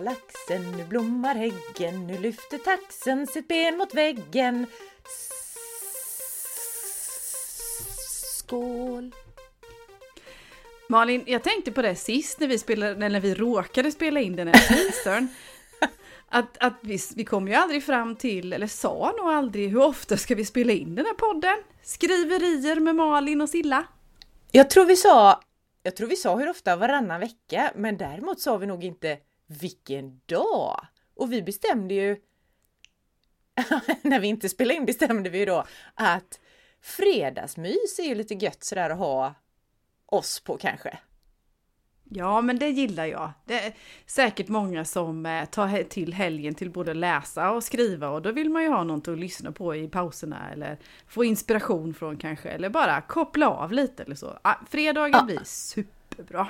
laxen, nu blommar häggen, nu lyfter taxen sitt ben mot väggen. Skål! Malin, jag tänkte på det sist när vi, spelade, när vi råkade spela in den här teasern. Att, att vi, vi kom ju aldrig fram till, eller sa nog aldrig, hur ofta ska vi spela in den här podden? Skriverier med Malin och Silla. Jag tror vi sa, jag tror vi sa hur ofta varannan vecka, men däremot sa vi nog inte vilken dag. Och vi bestämde ju, när vi inte spelade in bestämde vi ju då att fredagsmys är ju lite gött sådär att ha oss på kanske. Ja, men det gillar jag. Det är säkert många som eh, tar till helgen till både läsa och skriva och då vill man ju ha något att lyssna på i pauserna eller få inspiration från kanske eller bara koppla av lite eller så. Ah, fredagen ja. blir superbra.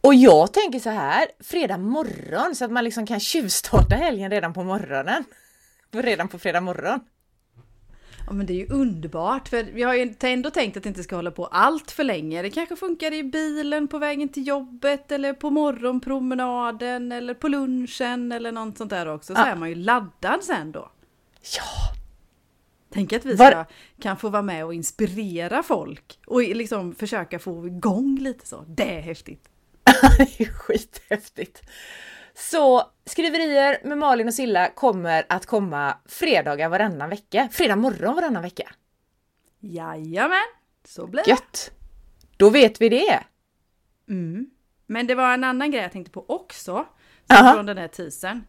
Och jag tänker så här, fredag morgon så att man liksom kan tjuvstarta helgen redan på morgonen. Redan på fredag morgon. Ja men det är ju underbart för vi har ju ändå tänkt att det inte ska hålla på allt för länge. Det kanske funkar i bilen på vägen till jobbet eller på morgonpromenaden eller på lunchen eller något sånt där också. Så ja. är man ju laddad sen då. Ja! Tänk att vi ska, Var... kan få vara med och inspirera folk och liksom försöka få igång lite så. Det är häftigt! det är skithäftigt! Så skriverier med Malin och Silla kommer att komma fredagar varannan vecka. Fredag morgon varannan vecka. Jajamän, så blir det. Gött! Då vet vi det. Mm. Men det var en annan grej jag tänkte på också. Från den här teasern.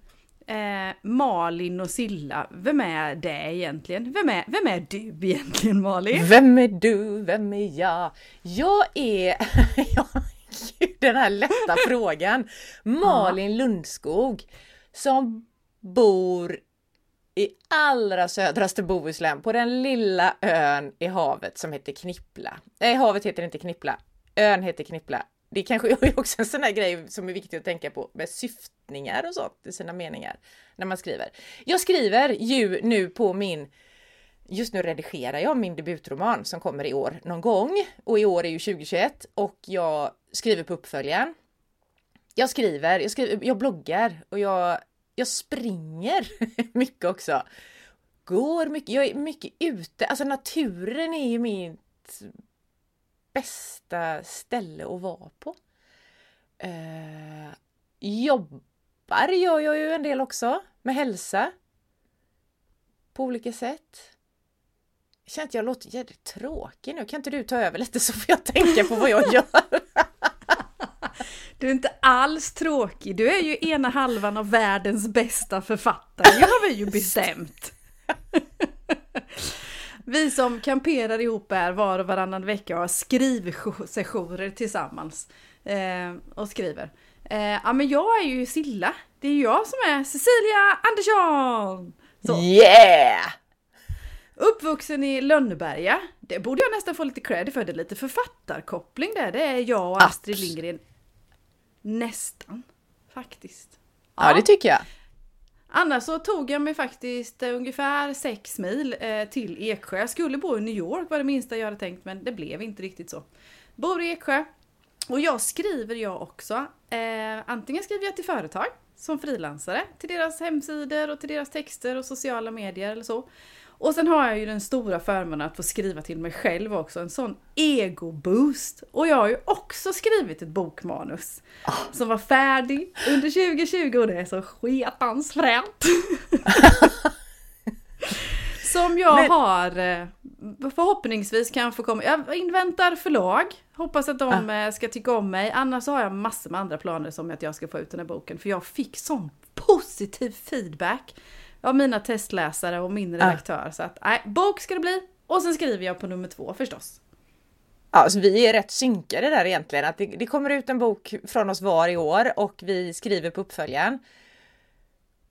Eh, Malin och Silla, vem är det egentligen? Vem är, vem är du egentligen Malin? Vem är du? Vem är jag? Jag är... den här lätta frågan. Malin Lundskog som bor i allra södraste Bohuslän på den lilla ön i havet som heter Knippla. Nej, havet heter inte Knippla. Ön heter Knippla. Det kanske är också en sån här grej som är viktig att tänka på med syftningar och sånt i sina meningar när man skriver. Jag skriver ju nu på min Just nu redigerar jag min debutroman som kommer i år någon gång och i år är ju 2021 och jag skriver på uppföljaren. Jag skriver, jag, skriver, jag bloggar och jag, jag springer mycket också. Går mycket, jag är mycket ute, alltså naturen är ju mitt bästa ställe att vara på. Eh, jobbar gör jag ju en del också med hälsa. På olika sätt. Jag känner att jag låter jävligt tråkig nu. Kan inte du ta över lite så får jag tänka på vad jag gör? Du är inte alls tråkig. Du är ju ena halvan av världens bästa författare. Det har vi ju bestämt. Vi som kamperar ihop här var och varannan vecka och har skrivsessioner tillsammans. Eh, och skriver. Eh, ja men jag är ju Silla. Det är jag som är Cecilia Andersson! Så. Yeah! Uppvuxen i Lönneberga. Det borde jag nästan få lite cred för. Det är lite författarkoppling där. Det är jag och Astrid Abs Lindgren. Nästan. Faktiskt. Ja, ja, det tycker jag. Annars så tog jag mig faktiskt eh, ungefär sex mil eh, till Eksjö. Jag skulle bo i New York var det minsta jag hade tänkt men det blev inte riktigt så. Bor i Eksjö. Och jag skriver jag också. Eh, antingen skriver jag till företag som frilansare till deras hemsidor och till deras texter och sociala medier eller så. Och sen har jag ju den stora förmånen att få skriva till mig själv också, en sån ego-boost. Och jag har ju också skrivit ett bokmanus oh. som var färdig under 2020 och det är så sketans fränt. som jag Men... har eh, förhoppningsvis kan få komma, jag inväntar förlag, hoppas att de ah. ska tycka om mig. Annars har jag massor med andra planer som att jag ska få ut den här boken, för jag fick sån positiv feedback av mina testläsare och min redaktör. Ja. Så att nej, bok ska det bli. Och sen skriver jag på nummer två förstås. Ja, så vi är rätt synkade där egentligen. Att det, det kommer ut en bok från oss var i år och vi skriver på uppföljaren.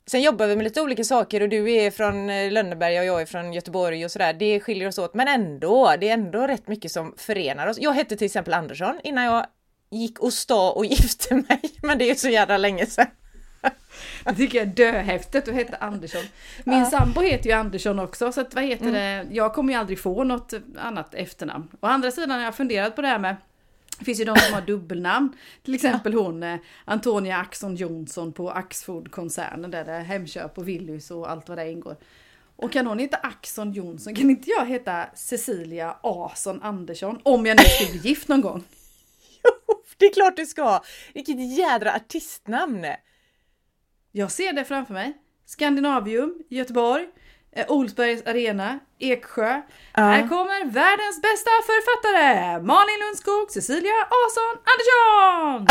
Sen jobbar vi med lite olika saker och du är från eh, Lönneberga och jag är från Göteborg och sådär. Det skiljer oss åt, men ändå, det är ändå rätt mycket som förenar oss. Jag hette till exempel Andersson innan jag gick och sta och gifte mig, men det är så jävla länge sedan. Det tycker jag är döhäftigt att heta Andersson. Min ja. sambo heter ju Andersson också så att vad heter mm. det, jag kommer ju aldrig få något annat efternamn. Å andra sidan har jag funderat på det här med Det finns ju de som har dubbelnamn. Till exempel hon eh, Antonia Axon Jonsson på Axfood-koncernen där det är Hemköp och Willys och allt vad det ingår. Och kan hon heta Axon Jonsson kan inte jag heta Cecilia Ason Andersson om jag nu skulle bli gift någon gång. Jo, det är klart du ska! Vilket jädra artistnamn! Jag ser det framför mig. Skandinavium, Göteborg, eh, Olsbergs arena, Eksjö. Här kommer världens bästa författare! Malin Lundskog, Cecilia Ason Andersson!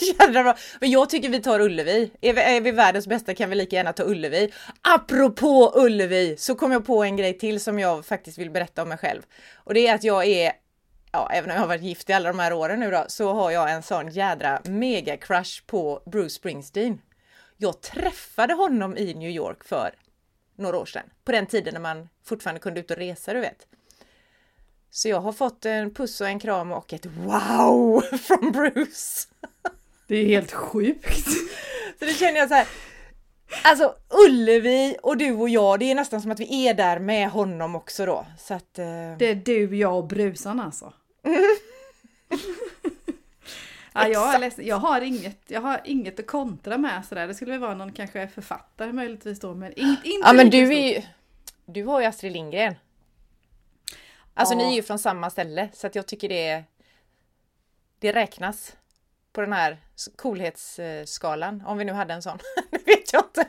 Jädra bra! Men jag tycker vi tar Ullevi. Är vi, är vi världens bästa kan vi lika gärna ta Ullevi. Apropå Ullevi så kom jag på en grej till som jag faktiskt vill berätta om mig själv. Och det är att jag är Ja, även om jag har varit gift i alla de här åren nu då, så har jag en sån jädra mega crush på Bruce Springsteen. Jag träffade honom i New York för några år sedan, på den tiden när man fortfarande kunde ut och resa, du vet. Så jag har fått en puss och en kram och ett wow från Bruce. Det är helt sjukt. Så det känner jag så här. Alltså Ullevi och du och jag, det är nästan som att vi är där med honom också då. Så att, eh... Det är du, jag och brusan alltså. ja, jag, ledsen. jag, har inget, jag har inget att kontra med sådär. Det skulle väl vara någon kanske författare möjligtvis då, men inte, inte Ja men du är ju, du har ju Astrid Lindgren. Alltså Ja. ni är ju från samma ställe så att jag tycker det, det räknas på den här coolhetsskalan, om vi nu hade en sån. det vet jag inte.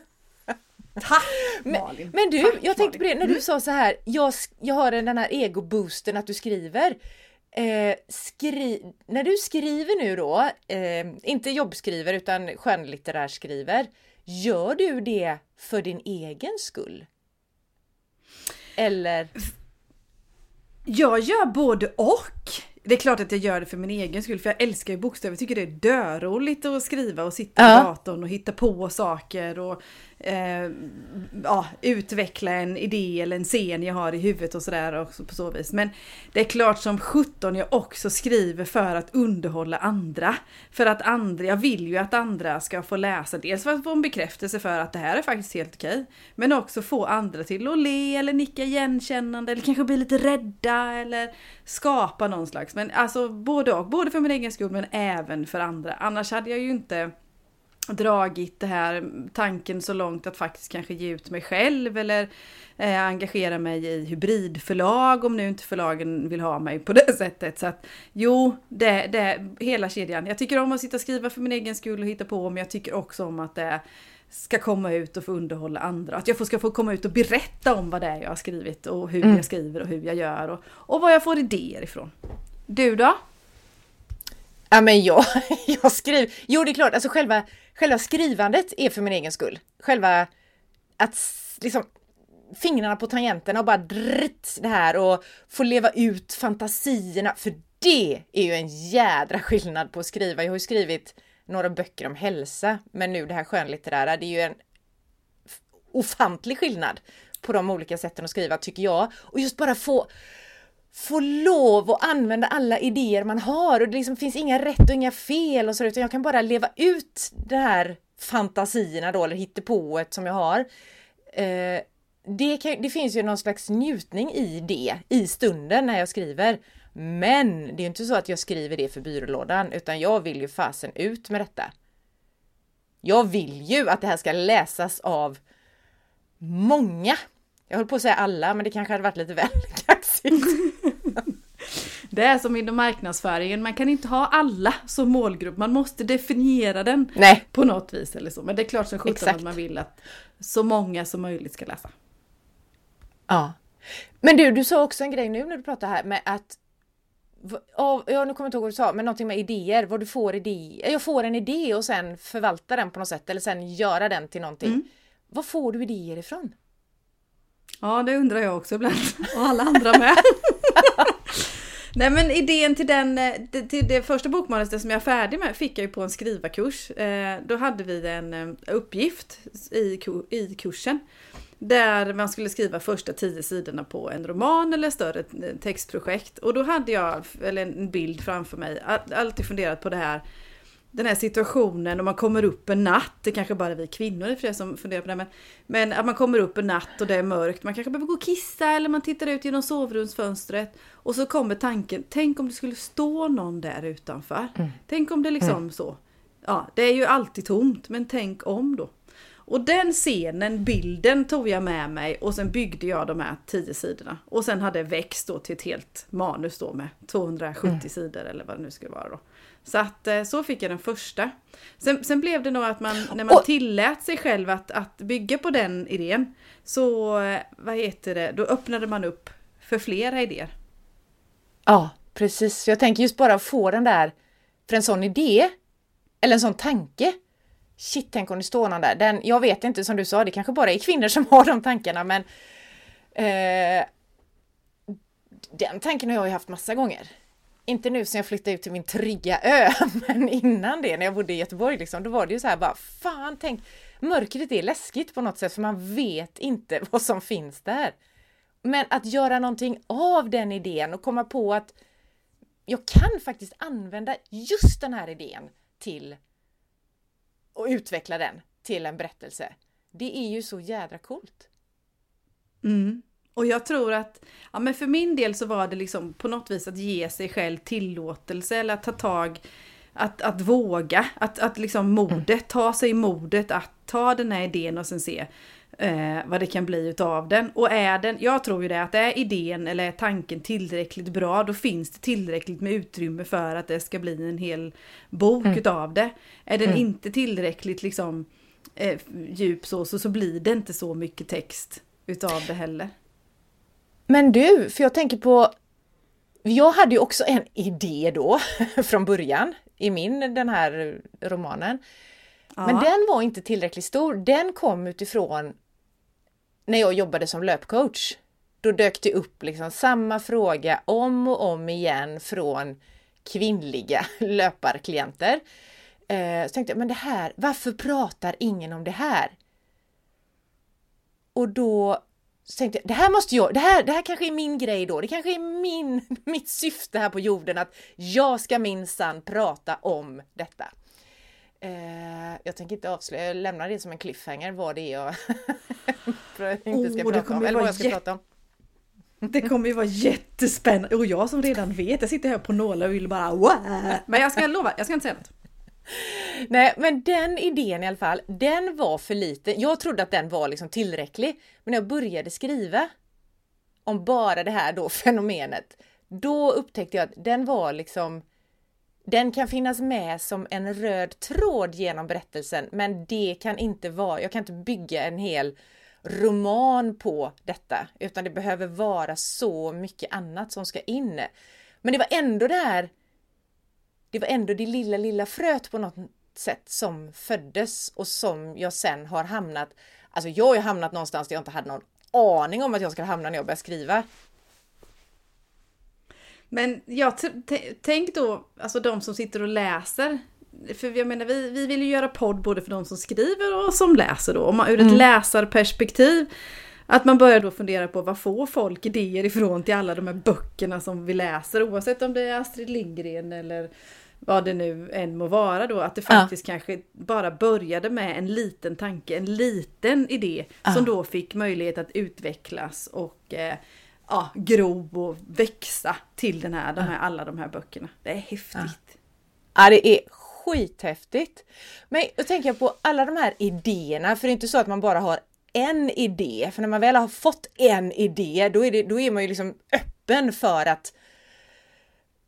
Tack Men, Malin! men du, Tack, jag tänkte på det när du sa så här, jag, jag har den här egoboosten att du skriver. Eh, skri när du skriver nu då, eh, inte jobbskriver utan skönlitterär skriver, gör du det för din egen skull? Eller? Jag gör både och. Det är klart att jag gör det för min egen skull för jag älskar ju bokstäver. Jag tycker det är dörroligt att skriva och sitta Ja. vid datorn och hitta på saker och eh, ja, utveckla en idé eller en scen jag har i huvudet och sådär på så vis. Men det är klart som 17 jag också skriver för att underhålla andra. För att andra, jag vill ju att andra ska få läsa, dels för att få en bekräftelse för att det här är faktiskt helt okej. Men också få andra till att le eller nicka igenkännande eller kanske bli lite rädda eller skapa någon slags. Men alltså både och, både för min egen skull men även för andra. Annars hade jag ju inte dragit det här tanken så långt att faktiskt kanske ge ut mig själv eller eh, engagera mig i hybridförlag om nu inte förlagen vill ha mig på det sättet. Så att jo, det, det, hela kedjan. Jag tycker om att sitta och skriva för min egen skull och hitta på men jag tycker också om att det ska komma ut och få underhålla andra. Att jag ska få komma ut och berätta om vad det är jag har skrivit och hur Mm. jag skriver och hur jag gör och, och var jag får idéer ifrån. Du då? Ja men jag, jag skriver, jo det är klart, alltså själva, själva skrivandet är för min egen skull. Själva att liksom fingrarna på tangenterna och bara dritt det här och få leva ut fantasierna, för det är ju en jädra skillnad på att skriva. Jag har ju skrivit några böcker om hälsa, men nu det här skönlitterära, det är ju en ofantlig skillnad på de olika sätten att skriva tycker jag. Och just bara få få lov att använda alla idéer man har och det liksom finns inga rätt och inga fel och så utan jag kan bara leva ut de här fantasierna då eller hittepået som jag har. Eh, det, kan, det finns ju någon slags njutning i det i stunden när jag skriver. Men det är inte så att jag skriver det för byrålådan utan jag vill ju fasen ut med detta. Jag vill ju att det här ska läsas av många. Jag höll på att säga alla, men det kanske hade varit lite väl kaxigt. Det är som inom marknadsföringen, man kan inte ha alla som målgrupp, man måste definiera den Nej, på något vis eller så. Men det är klart som sjutton att man vill att så många som möjligt ska läsa. Ja. Men du, du sa också en grej nu när du pratar här med att av- Ja, nu kommer jag inte ihåg vad du sa, men någonting med idéer, vad du får idéer. Jag får en idé och sen förvalta den på något sätt eller sen göra den till någonting. Var får du idéer ifrån? Ja, det undrar jag också ibland. Och alla andra med. Nej men idén till, den, eh, det- till det första bokmanuset som jag är färdig med fick jag ju på en skrivarkurs. Eh, då hade vi en eh, uppgift i, i kursen. Där man skulle skriva första tio sidorna på en roman eller större textprojekt. Och då hade jag eller en bild framför mig, alltid funderat på det här den här situationen och man kommer upp en natt, det kanske bara är vi kvinnor i och som funderar på det, men, men att man kommer upp en natt och det är mörkt, man kanske behöver gå och kissa eller man tittar ut genom sovrumsfönstret och så kommer tanken, tänk om det skulle stå någon där utanför. Mm. Tänk om det liksom mm. så. Ja, det är ju alltid tomt, men tänk om då. Och den scenen, bilden tog jag med mig och sen byggde jag de här tio sidorna. Och sen hade det växt då till ett helt manus då med 270 mm. sidor eller vad det nu skulle vara då. Så att eh, så fick jag den första. Sen, sen blev det nog att man, när man tillät sig själv att, att bygga på den idén, så eh, vad heter det, då öppnade man upp för flera idéer. Ja, precis. Jag tänker just bara få den där, för en sån idé, eller en sån tanke. Shit, tänk om det står någon där. Den, jag vet inte, som du sa, det kanske bara är kvinnor som har de tankarna, men eh, den tanken har jag ju haft massa gånger inte nu sen jag flyttade ut till min trygga ö, men innan det när jag bodde i Göteborg liksom, då var det ju så här bara fan tänk mörkret är läskigt på något sätt för man vet inte vad som finns där. Men att göra någonting av den idén och komma på att jag kan faktiskt använda just den här idén till och utveckla den till en berättelse. Det är ju så jädra coolt. Mm. Och jag tror att, ja men för min del så var det liksom på något vis att ge sig själv tillåtelse eller att ta tag, att, att våga, att, att liksom modet, ta sig modet att ta den här idén och sen se eh, vad det kan bli utav den. Och är den, jag tror ju det, att är idén eller tanken tillräckligt bra, då finns det tillräckligt med utrymme för att det ska bli en hel bok mm. utav det. Är den mm. inte tillräckligt liksom eh, djup så, så, så blir det inte så mycket text utav det heller. Men du, för jag tänker på jag hade ju också en idé då från början i min, den här romanen. Ja. Men den var inte tillräckligt stor. Den kom utifrån när jag jobbade som löpcoach. Då dök det upp liksom samma fråga om och om igen från kvinnliga löparklienter. Eh, så tänkte jag, men det här, varför pratar ingen om det här? Och då så tänkte jag, det här måste jag, det här, det här kanske är min grej då, det kanske är min, mitt syfte här på jorden att jag ska minsann prata om detta. Eh, jag tänker inte avslöja, jag lämnar det som en cliffhanger vad det är jag inte ska oh, prata om, eller vad jag ska prata om. Det kommer ju vara jättespännande och jag som redan vet, jag sitter här på nålar och vill bara Wah! Men jag ska lova, jag ska inte säga något. Nej, men den idén i alla fall, den var för liten. Jag trodde att den var liksom tillräcklig. Men när jag började skriva om bara det här då fenomenet, då upptäckte jag att den var liksom den kan finnas med som en röd tråd genom berättelsen, men det kan inte vara, jag kan inte bygga en hel roman på detta, utan det behöver vara så mycket annat som ska in. Men det var ändå det här det var ändå det lilla, lilla fröet på något sätt som föddes och som jag sen har hamnat, alltså jag har hamnat någonstans där jag inte hade någon aning om att jag skulle hamna när jag började skriva. Men jag tänk då, alltså de som sitter och läser. För jag menar, vi, vi vill ju göra podd både för de som skriver och som läser då. Om man ur ett mm. läsarperspektiv. Att man börjar då fundera på vad får folk idéer ifrån till alla de här böckerna som vi läser. Oavsett om det är Astrid Lindgren eller vad det nu än må vara då, att det faktiskt ja. kanske bara började med en liten tanke, en liten idé ja. som då fick möjlighet att utvecklas och eh, ja, gro och växa till den här, de här, alla de här böckerna. Det är häftigt. Ja, det är skithäftigt. Men då tänker jag på alla de här idéerna, för det är inte så att man bara har en idé, för när man väl har fått en idé, då är, det, då är man ju liksom öppen för att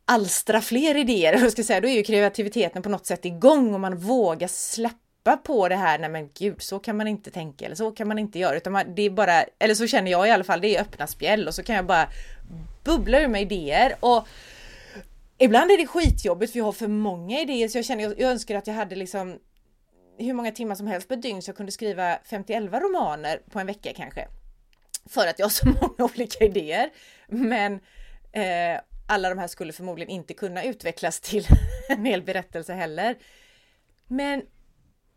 alstra fler idéer. och ska säga, då är ju kreativiteten på något sätt igång och man vågar släppa på det här, nej men gud, så kan man inte tänka eller så kan man inte göra, utan man, det är bara, eller så känner jag i alla fall, det är öppna spjäll och så kan jag bara bubbla ur mig idéer och ibland är det skitjobbigt för jag har för många idéer så jag känner, jag, jag önskar att jag hade liksom hur många timmar som helst på dygn så jag kunde skriva 51 romaner på en vecka kanske. För att jag har så många olika idéer. Men eh, alla de här skulle förmodligen inte kunna utvecklas till en hel berättelse heller. Men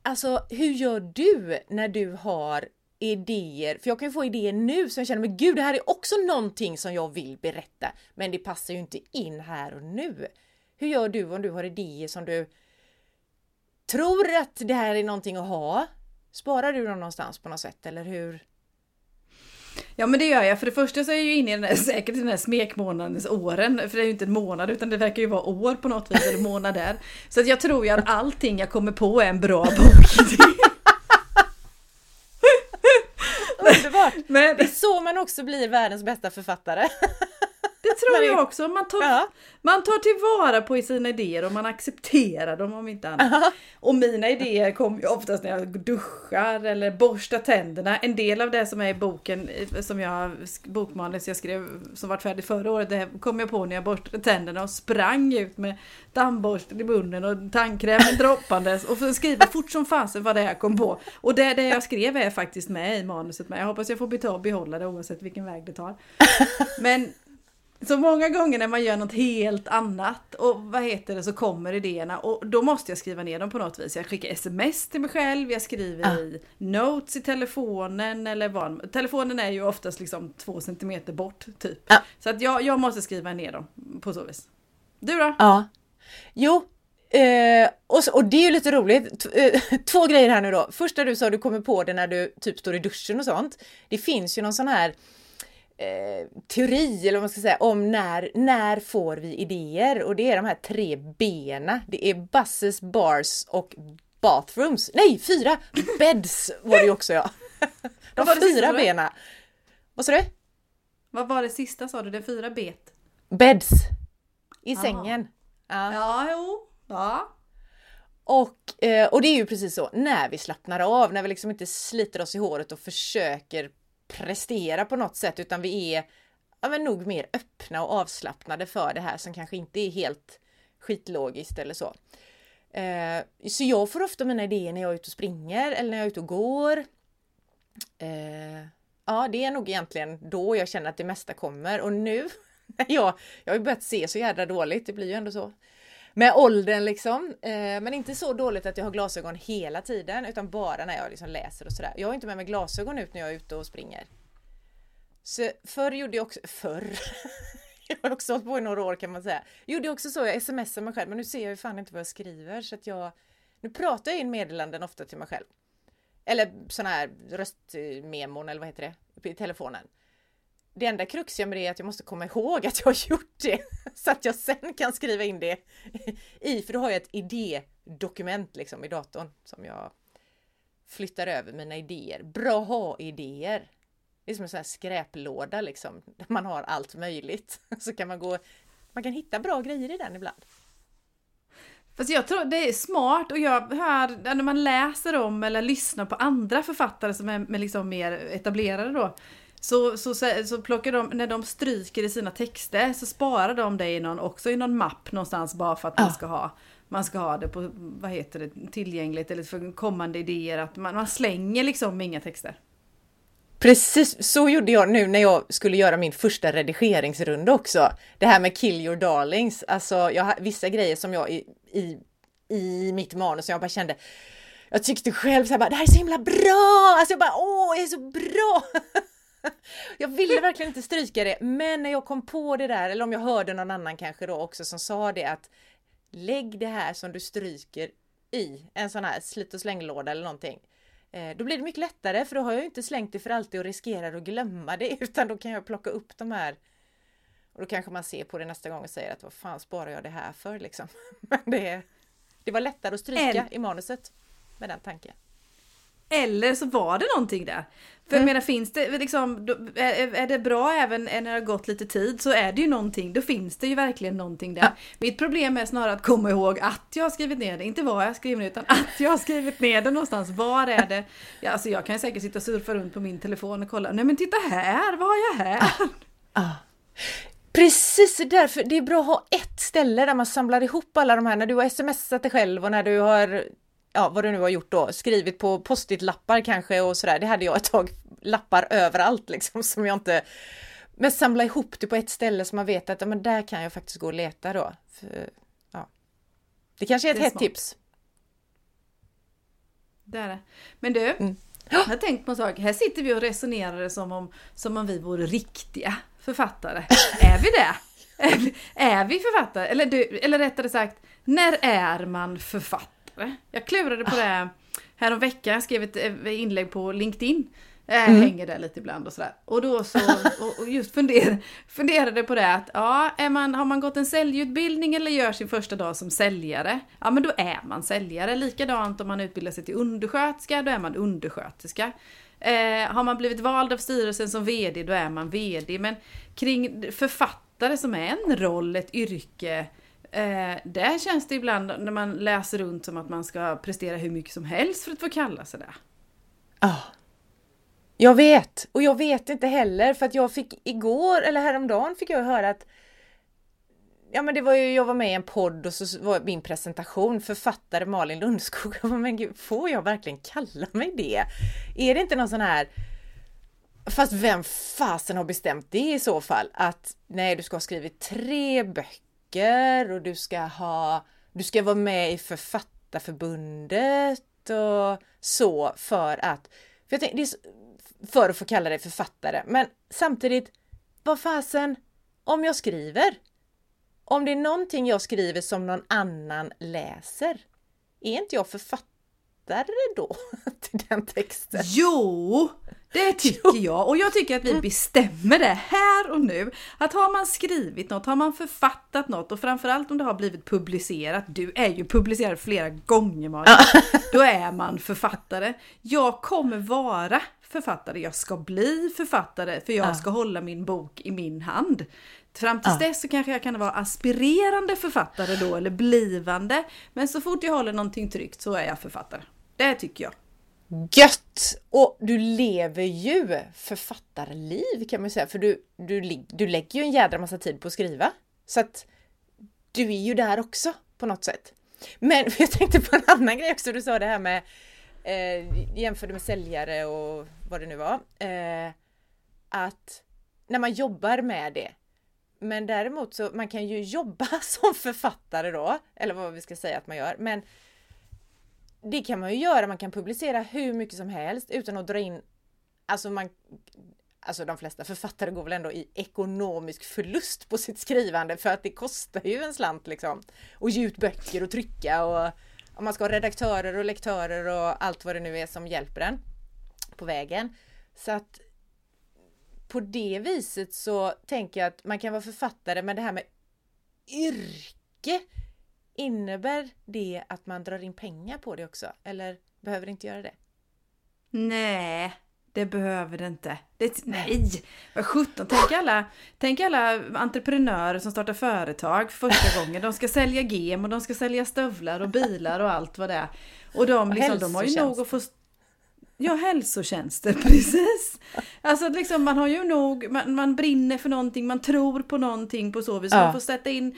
alltså, hur gör du när du har idéer? För jag kan ju få idéer nu som jag känner, men gud, det här är också någonting som jag vill berätta. Men det passar ju inte in här och nu. Hur gör du om du har idéer som du tror att det här är någonting att ha. Sparar du dem någonstans på något sätt eller hur? Ja men det gör jag. För det första så är jag ju inne i den här, säkert i den här smekmånadens åren. För det är ju inte en månad utan det verkar ju vara år på något vis, eller månader. Så att jag tror ju att allting jag kommer på är en bra bokidé. Underbart! Men Det är så man också blir världens bästa författare. Det tror jag också. Man tar, Ja. man tar tillvara på sina idéer och man accepterar dem om inte annat. Och mina idéer kommer ju oftast när jag duschar eller borstar tänderna. En del av det som är i boken, eh, som jag, bokmanus jag skrev som var färdig förra året, det kom jag på när jag borstade tänderna och sprang ut med tandborsten i munnen och tandkrämen droppandes och skriva fort som fasen vad det är jag kom på. Och det, det jag skrev är faktiskt med i manuset med. Jag hoppas jag får behålla det oavsett vilken väg det tar. Men så många gånger när man gör något helt annat och vad heter det så kommer idéerna och då måste jag skriva ner dem på något vis. Jag skickar sms till mig själv, jag skriver Ah. i notes i telefonen eller vad. Telefonen är ju oftast liksom två centimeter bort typ. Ja. Så att jag, jag måste skriva ner dem på så vis. Du då? Ja. Jo, eh, och, så, och det är ju lite roligt. T- eh, två grejer här nu då. Första du sa, du kommer på det när du typ står i duschen och sånt. Det finns ju någon sån här eh, teori, eller vad man ska säga, om när, när får vi idéer? Och det är de här tre bena. Det är buses, bars och bathrooms. Nej, fyra! Beds var det ju också ja. De fyra bena. Vad sa du? Vad var det sista sa du? Det fyra bet? Beds. I Ah. sängen. Ja. Ja, jo. Ja. Och, eh, och det är ju precis så, när vi slappnar av, när vi liksom inte sliter oss i håret och försöker prestera på något sätt, utan vi är ja, men nog mer öppna och avslappnade för det här som kanske inte är helt skitlogiskt eller så. Eh, så jag får ofta mina idéer när jag är ute och springer eller när jag är ute och går. Eh, ja, det är nog egentligen då jag känner att det mesta kommer och nu, när jag, jag har ju börjat se så jädra dåligt, det blir ju ändå så med åldern liksom. Eh, men inte så dåligt att jag har glasögon hela tiden utan bara när jag liksom läser och sådär. Jag har inte med mig glasögon ut när jag är ute och springer. Så förr gjorde jag också, förr? jag har också hållit på i några år kan man säga. Gjorde jag också så, jag smsar mig själv men nu ser jag ju fan inte vad jag skriver så att jag Nu pratar jag in meddelanden ofta till mig själv. Eller sådana här röstmemon eller vad heter det? I telefonen. Det enda kruxiga med det är att jag måste komma ihåg att jag har gjort det så att jag sen kan skriva in det i, för då har jag ett idédokument liksom i datorn som jag flyttar över mina idéer. Bra ha-idéer. Det är som en sån här skräplåda liksom, där man har allt möjligt. Så kan man gå, man kan hitta bra grejer i den ibland. Fast jag tror det är smart och jag hör när man läser om eller lyssnar på andra författare som är liksom mer etablerade då. Så, så, så plockar de, när de stryker i sina texter så sparar de det i någon, också i någon mapp någonstans bara för att man ska ha man ska ha det på, vad heter det, tillgängligt eller för kommande idéer. Att man, man slänger liksom inga texter. Precis så gjorde jag nu när jag skulle göra min första redigeringsrunda också. Det här med kill your darlings. Alltså jag har vissa grejer som jag i, i, i mitt manus som jag bara kände jag tyckte själv så här bara, det här är så himla bra! Alltså jag bara, åh, jag är så bra! jag ville verkligen inte stryka det, men när jag kom på det där, eller om jag hörde någon annan kanske då också som sa det att lägg det här som du stryker i en sån här slit och slänglåda eller någonting. Eh, Då blir det mycket lättare för då har jag inte slängt det för alltid och riskerar att glömma det utan då kan jag plocka upp de här och då kanske man ser på det nästa gång och säger att vad fan sparar jag det här för liksom. Men det, det var lättare att stryka En- i manuset med den tanken. Eller så var det någonting där. För jag menar finns det liksom, då- är, är det bra även när det har gått lite tid så är det ju någonting, då finns det ju verkligen någonting där. Ja. Mitt problem är snarare att komma ihåg att jag har skrivit ner det, inte vad jag har skrivit ner utan att jag har skrivit ner det någonstans. Var är det? Ja, alltså jag kan ju säkert sitta och surfa runt på min telefon och kolla, nej men titta här, vad har jag här? Ah. Precis därför, det är bra att ha ett ställe där man samlar ihop alla de här, när du har smsat dig själv och när du har, ja vad du nu har gjort då, skrivit på post-it-lappar kanske och sådär, det hade jag ett tag, lappar överallt liksom som jag inte, men samla ihop det på ett ställe så man vet att ja, men där kan jag faktiskt gå och leta då. För, ja. Det kanske är ett hett tips. Det är det. Men du, Mm. jag har tänkt på en sak. Här sitter vi och resonerar som om, som om vi vore riktiga författare. är vi det? Är vi, är vi författare? Eller, du, eller rättare sagt, när är man författare? Säljare. Jag klurade på det här veckan. Jag skrev ett eh, inlägg på LinkedIn. Jag mm. hänger där lite ibland och sådär. Och då så, och just funder, funderade på det att, ja, är man, har man gått en säljutbildning eller gör sin första dag som säljare, ja men då är man säljare. Likadant om man utbildar sig till undersköterska, då är man undersköterska. Eh, har man blivit vald av styrelsen som VD, då är man VD. Men kring författare som är en roll, ett yrke, eh, där känns det ibland när man läser runt som att man ska prestera hur mycket som helst för att få kalla sig det. Ja. Oh. Jag vet! Och jag vet inte heller för att jag fick igår eller häromdagen fick jag höra att Ja men det var ju, jag var med i en podd och så var min presentation författare Malin Lundskog. Men gud, får jag verkligen kalla mig det? Är det inte någon sån här Fast vem fasen har bestämt det i så fall? Att nej, du ska ha skrivit tre böcker och du ska ha Du ska vara med i Författarförbundet och så för att för jag tänkte, för att få kalla dig författare. Men samtidigt, vad fasen, om jag skriver, om det är någonting jag skriver som någon annan läser, är inte jag författare då till den texten? Jo! Det tycker jag och jag tycker att vi mm. bestämmer det här och nu. Att har man skrivit något, har man författat något och framförallt om det har blivit publicerat, du är ju publicerad flera gånger Malin, då är man författare. Jag kommer vara författare, jag ska bli författare för jag ska hålla min bok i min hand. Fram tills dess så kanske jag kan vara aspirerande författare då eller blivande. Men så fort jag håller någonting tryckt så är jag författare. Det tycker jag. Gött! Och du lever ju författarliv kan man säga, för du, du, du lägger ju en jädra massa tid på att skriva. Så att du är ju där också på något sätt. Men jag tänkte på en annan grej också, du sa det här med eh, jämförde med säljare och vad det nu var. Eh, att när man jobbar med det. Men däremot så man kan ju jobba som författare då, eller vad vi ska säga att man gör. Men det kan man ju göra, man kan publicera hur mycket som helst utan att dra in Alltså man Alltså de flesta författare går väl ändå i ekonomisk förlust på sitt skrivande för att det kostar ju en slant liksom. Och ge ut böcker och trycka och om man ska ha redaktörer och lektörer och allt vad det nu är som hjälper en på vägen. Så att på det viset så tänker jag att man kan vara författare men det här med yrke Innebär det att man drar in pengar på det också? Eller behöver det inte göra det? Nej, det behöver det inte. Det, nej! Vad sjutton, tänk alla, tänk alla entreprenörer som startar företag första gången. De ska sälja gem och de ska sälja stövlar och bilar och allt vad det är. Och de, liksom, de har ju nog att få Ja, hälsotjänster, precis. Alltså liksom, man har ju nog, man, man brinner för någonting, man tror på någonting på så vis. Ja. Man får sätta in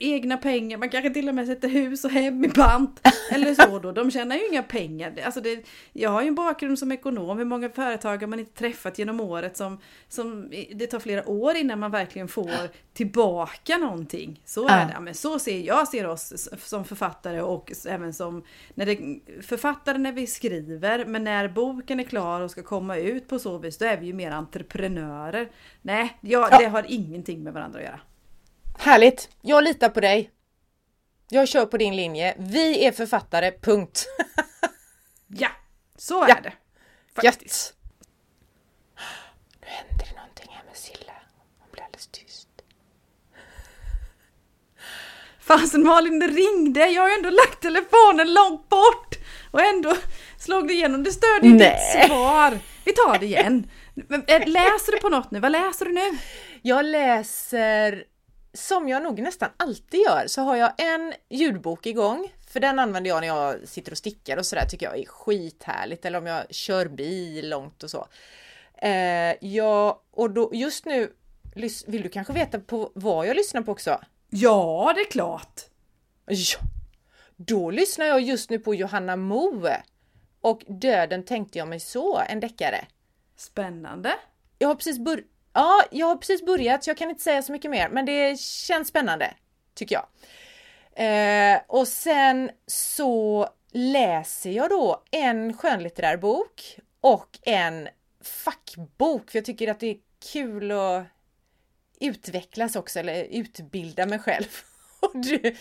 egna pengar, man kanske till och med sätter hus och hem i pant. Eller så då, de tjänar ju inga pengar. Alltså det, jag har ju en bakgrund som ekonom, hur många företag har man inte träffat genom året som, som det tar flera år innan man verkligen får tillbaka någonting. Så är det. Men så ser jag ser oss som författare och även som när det, författare när vi skriver, men när boken är klar och ska komma ut på så vis, då är vi ju mer entreprenörer. Nej, ja, ja. det har ingenting med varandra att göra. Härligt! Jag litar på dig. Jag kör på din linje. Vi är författare, punkt. ja, så är ja. det. Faktiskt. Gött. Nu händer det någonting här med Silla. Hon blir alldeles tyst. Fasen Malin, det ringde! Jag har ju ändå lagt telefonen långt bort! Och ändå slog det igenom. Det störde ju ditt svar. Vi tar det igen. Eh, läser du på något nu? Vad läser du nu? Jag läser, som jag nog nästan alltid gör, så har jag en ljudbok igång. För den använder jag när jag sitter och stickar och sådär, tycker jag är skithärligt. Eller om jag kör bil långt och så. Eh, ja, och då, just nu, vill du kanske veta på vad jag lyssnar på också? Ja, det är klart! Ja. Då lyssnar jag just nu på Johanna Moe och Döden tänkte jag mig så, en deckare. Spännande! Jag har precis bör Ja, jag har precis börjat så jag kan inte säga så mycket mer men det känns spännande, tycker jag. Eh, och sen så läser jag då en skönlitterär bok och en fackbok för jag tycker att det är kul att utvecklas också eller utbilda mig själv och du...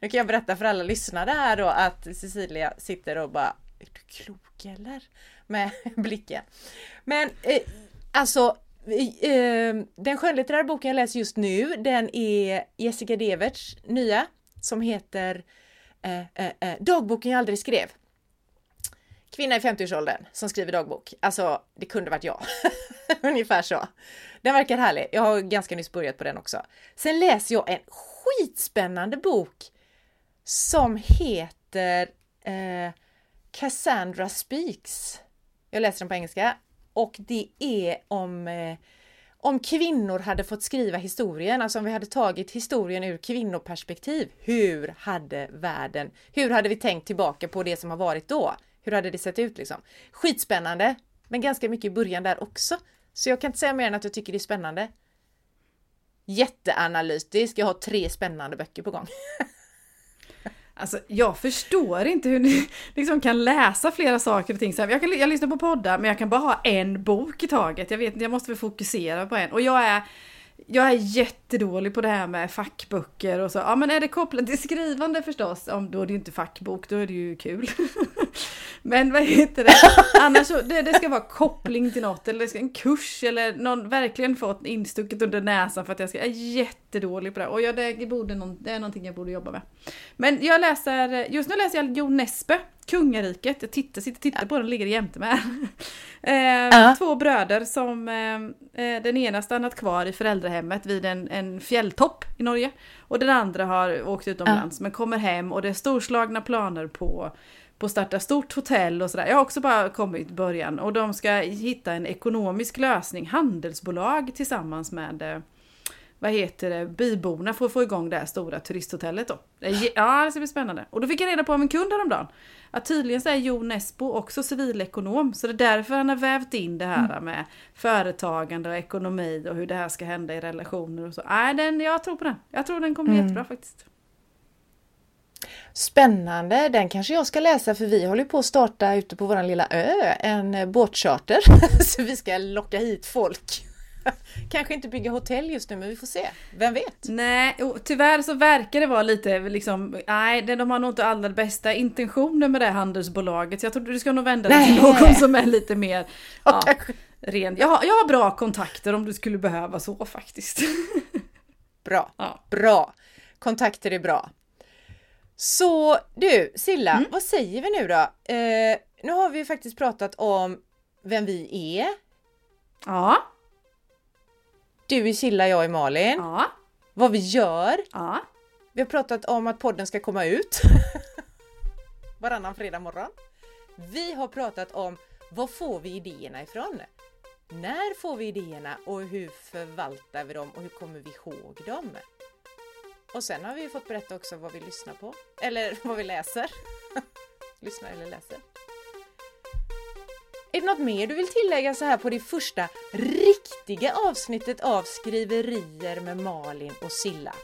nu kan jag berätta för alla lyssnare här då att Cecilia sitter och bara Är du klok eller? Med blicken. Men eh, alltså eh, den skönlitterära boken jag läser just nu den är Jessica Deverts nya som heter eh, eh, eh Dagboken jag aldrig skrev. Kvinna i 50-årsåldern som skriver dagbok. Alltså, det kunde varit jag. Ungefär så. Den verkar härlig. Jag har ganska nyss börjat på den också. Sen läser jag en skitspännande bok som heter eh, Cassandra Speaks. Jag läser den på engelska och det är om eh, om kvinnor hade fått skriva historien, alltså om vi hade tagit historien ur kvinnoperspektiv, hur hade världen, hur hade vi tänkt tillbaka på det som har varit då? Hur hade det sett ut liksom? Skitspännande, men ganska mycket i början där också. Så jag kan inte säga mer än att jag tycker det är spännande. Jätteanalytisk, jag har tre spännande böcker på gång. Alltså jag förstår inte hur ni liksom kan läsa flera saker och ting. jag, kan, jag lyssnar på poddar men jag kan bara ha en bok i taget. Jag vet inte, jag måste väl fokusera på en. Och jag är jag är jättedålig på det här med fackböcker och så. Ja men är det kopplat till skrivande förstås, om då är det ju inte fackbok, då är det ju kul. men vad heter det? Annars så, det, det ska vara koppling till något eller det ska en kurs eller någon verkligen fått instucket under näsan för att jag ska, jag är jättedålig på det. Och jag, det, borde någon, det är någonting jag borde jobba med. Men jag läser, just nu läser jag Jo Nesbø Kungariket, jag tittar, sitter och tittar på den, ligger jämte med. eh, uh. Två bröder som eh, eh, den ena stannat kvar i föräldrahemmet vid en, en fjälltopp i Norge. Och den andra har åkt utomlands uh. men kommer hem och det är storslagna planer på på starta stort hotell och sådär. Jag har också bara kommit i början och de ska hitta en ekonomisk lösning, handelsbolag tillsammans med eh, vad heter det, byborna för att få igång det här stora turisthotellet då. Ja, det ska bli spännande. Och då fick jag reda på av en kund häromdagen att tydligen så är Jo Nesbo också civilekonom, så det är därför han har vävt in det här mm. med företagande och ekonomi och hur det här ska hända i relationer och så. Nej, den, jag tror på den. Jag tror den kommer bli mm. jättebra faktiskt. Spännande, den kanske jag ska läsa för vi håller på att starta ute på våran lilla ö en båtcharter. så vi ska locka hit folk. Kanske inte bygga hotell just nu men vi får se. Vem vet? Nej, tyvärr så verkar det vara lite liksom, nej de har nog inte allra bästa intentioner med det handelsbolaget. Så jag tror du ska nog vända dig till någon som är lite mer ja, ren. Jag har, jag har bra kontakter om du skulle behöva så faktiskt. Bra, ja. bra. Kontakter är bra. Så du Silla, mm. vad säger vi nu då? Eh, nu har vi faktiskt pratat om vem vi är. Ja. Du är Silla, jag är Malin. Ja. Vad vi gör. Ja. Vi har pratat om att podden ska komma ut varannan fredag morgon. Vi har pratat om var får vi idéerna ifrån? När får vi idéerna och hur förvaltar vi dem och hur kommer vi ihåg dem? Och sen har vi fått berätta också vad vi lyssnar på, eller vad vi läser. lyssnar eller läser. Är det något mer du vill tillägga så här på det första riktiga avsnittet av Skriverier med Malin och Silla?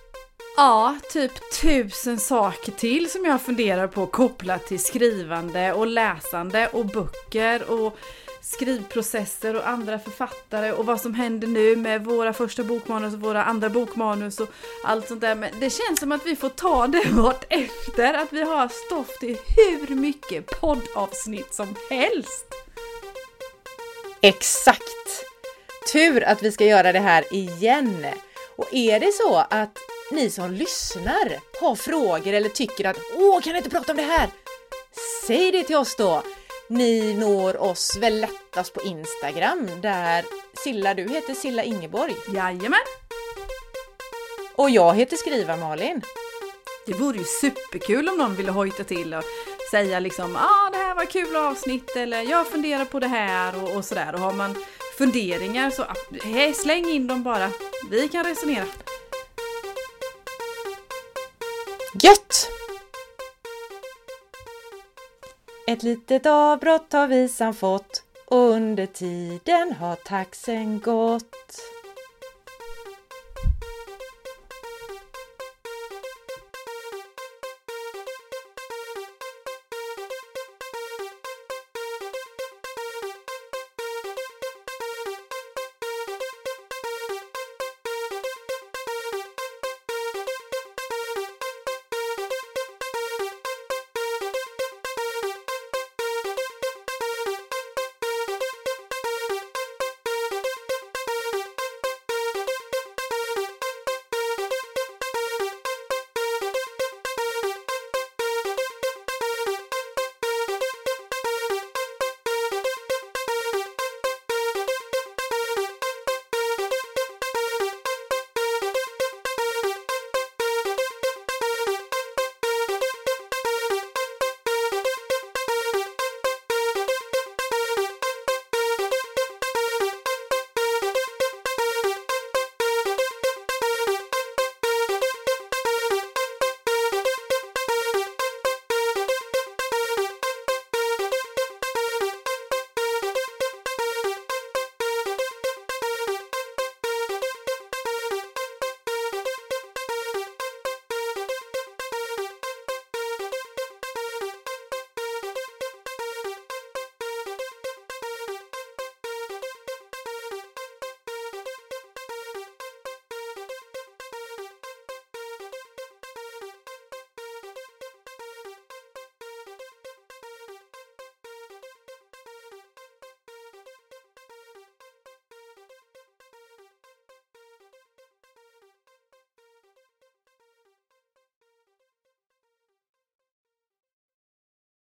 Ja, typ tusen saker till som jag funderar på kopplat till skrivande och läsande och böcker och skrivprocesser och andra författare och vad som händer nu med våra första bokmanus och våra andra bokmanus och allt sånt där. Men det känns som att vi får ta det vart efter att vi har stoff till hur mycket poddavsnitt som helst. Exakt! Tur att vi ska göra det här igen. Och är det så att ni som lyssnar har frågor eller tycker att åh, kan ni inte prata om det här? Säg det till oss då! Ni når oss väl lättast på Instagram där Silla, du heter Silla Ingeborg. Jajamän! Och jag heter Skriva Malin. Det vore ju superkul om någon ville hojta till och säga liksom ah, det här var kul avsnitt eller jag funderar på det här och, och sådär. Och har man funderingar så hej, släng in dem bara. Vi kan resonera. Gött! Ett litet avbrott har visan fått och under tiden har taxen gått.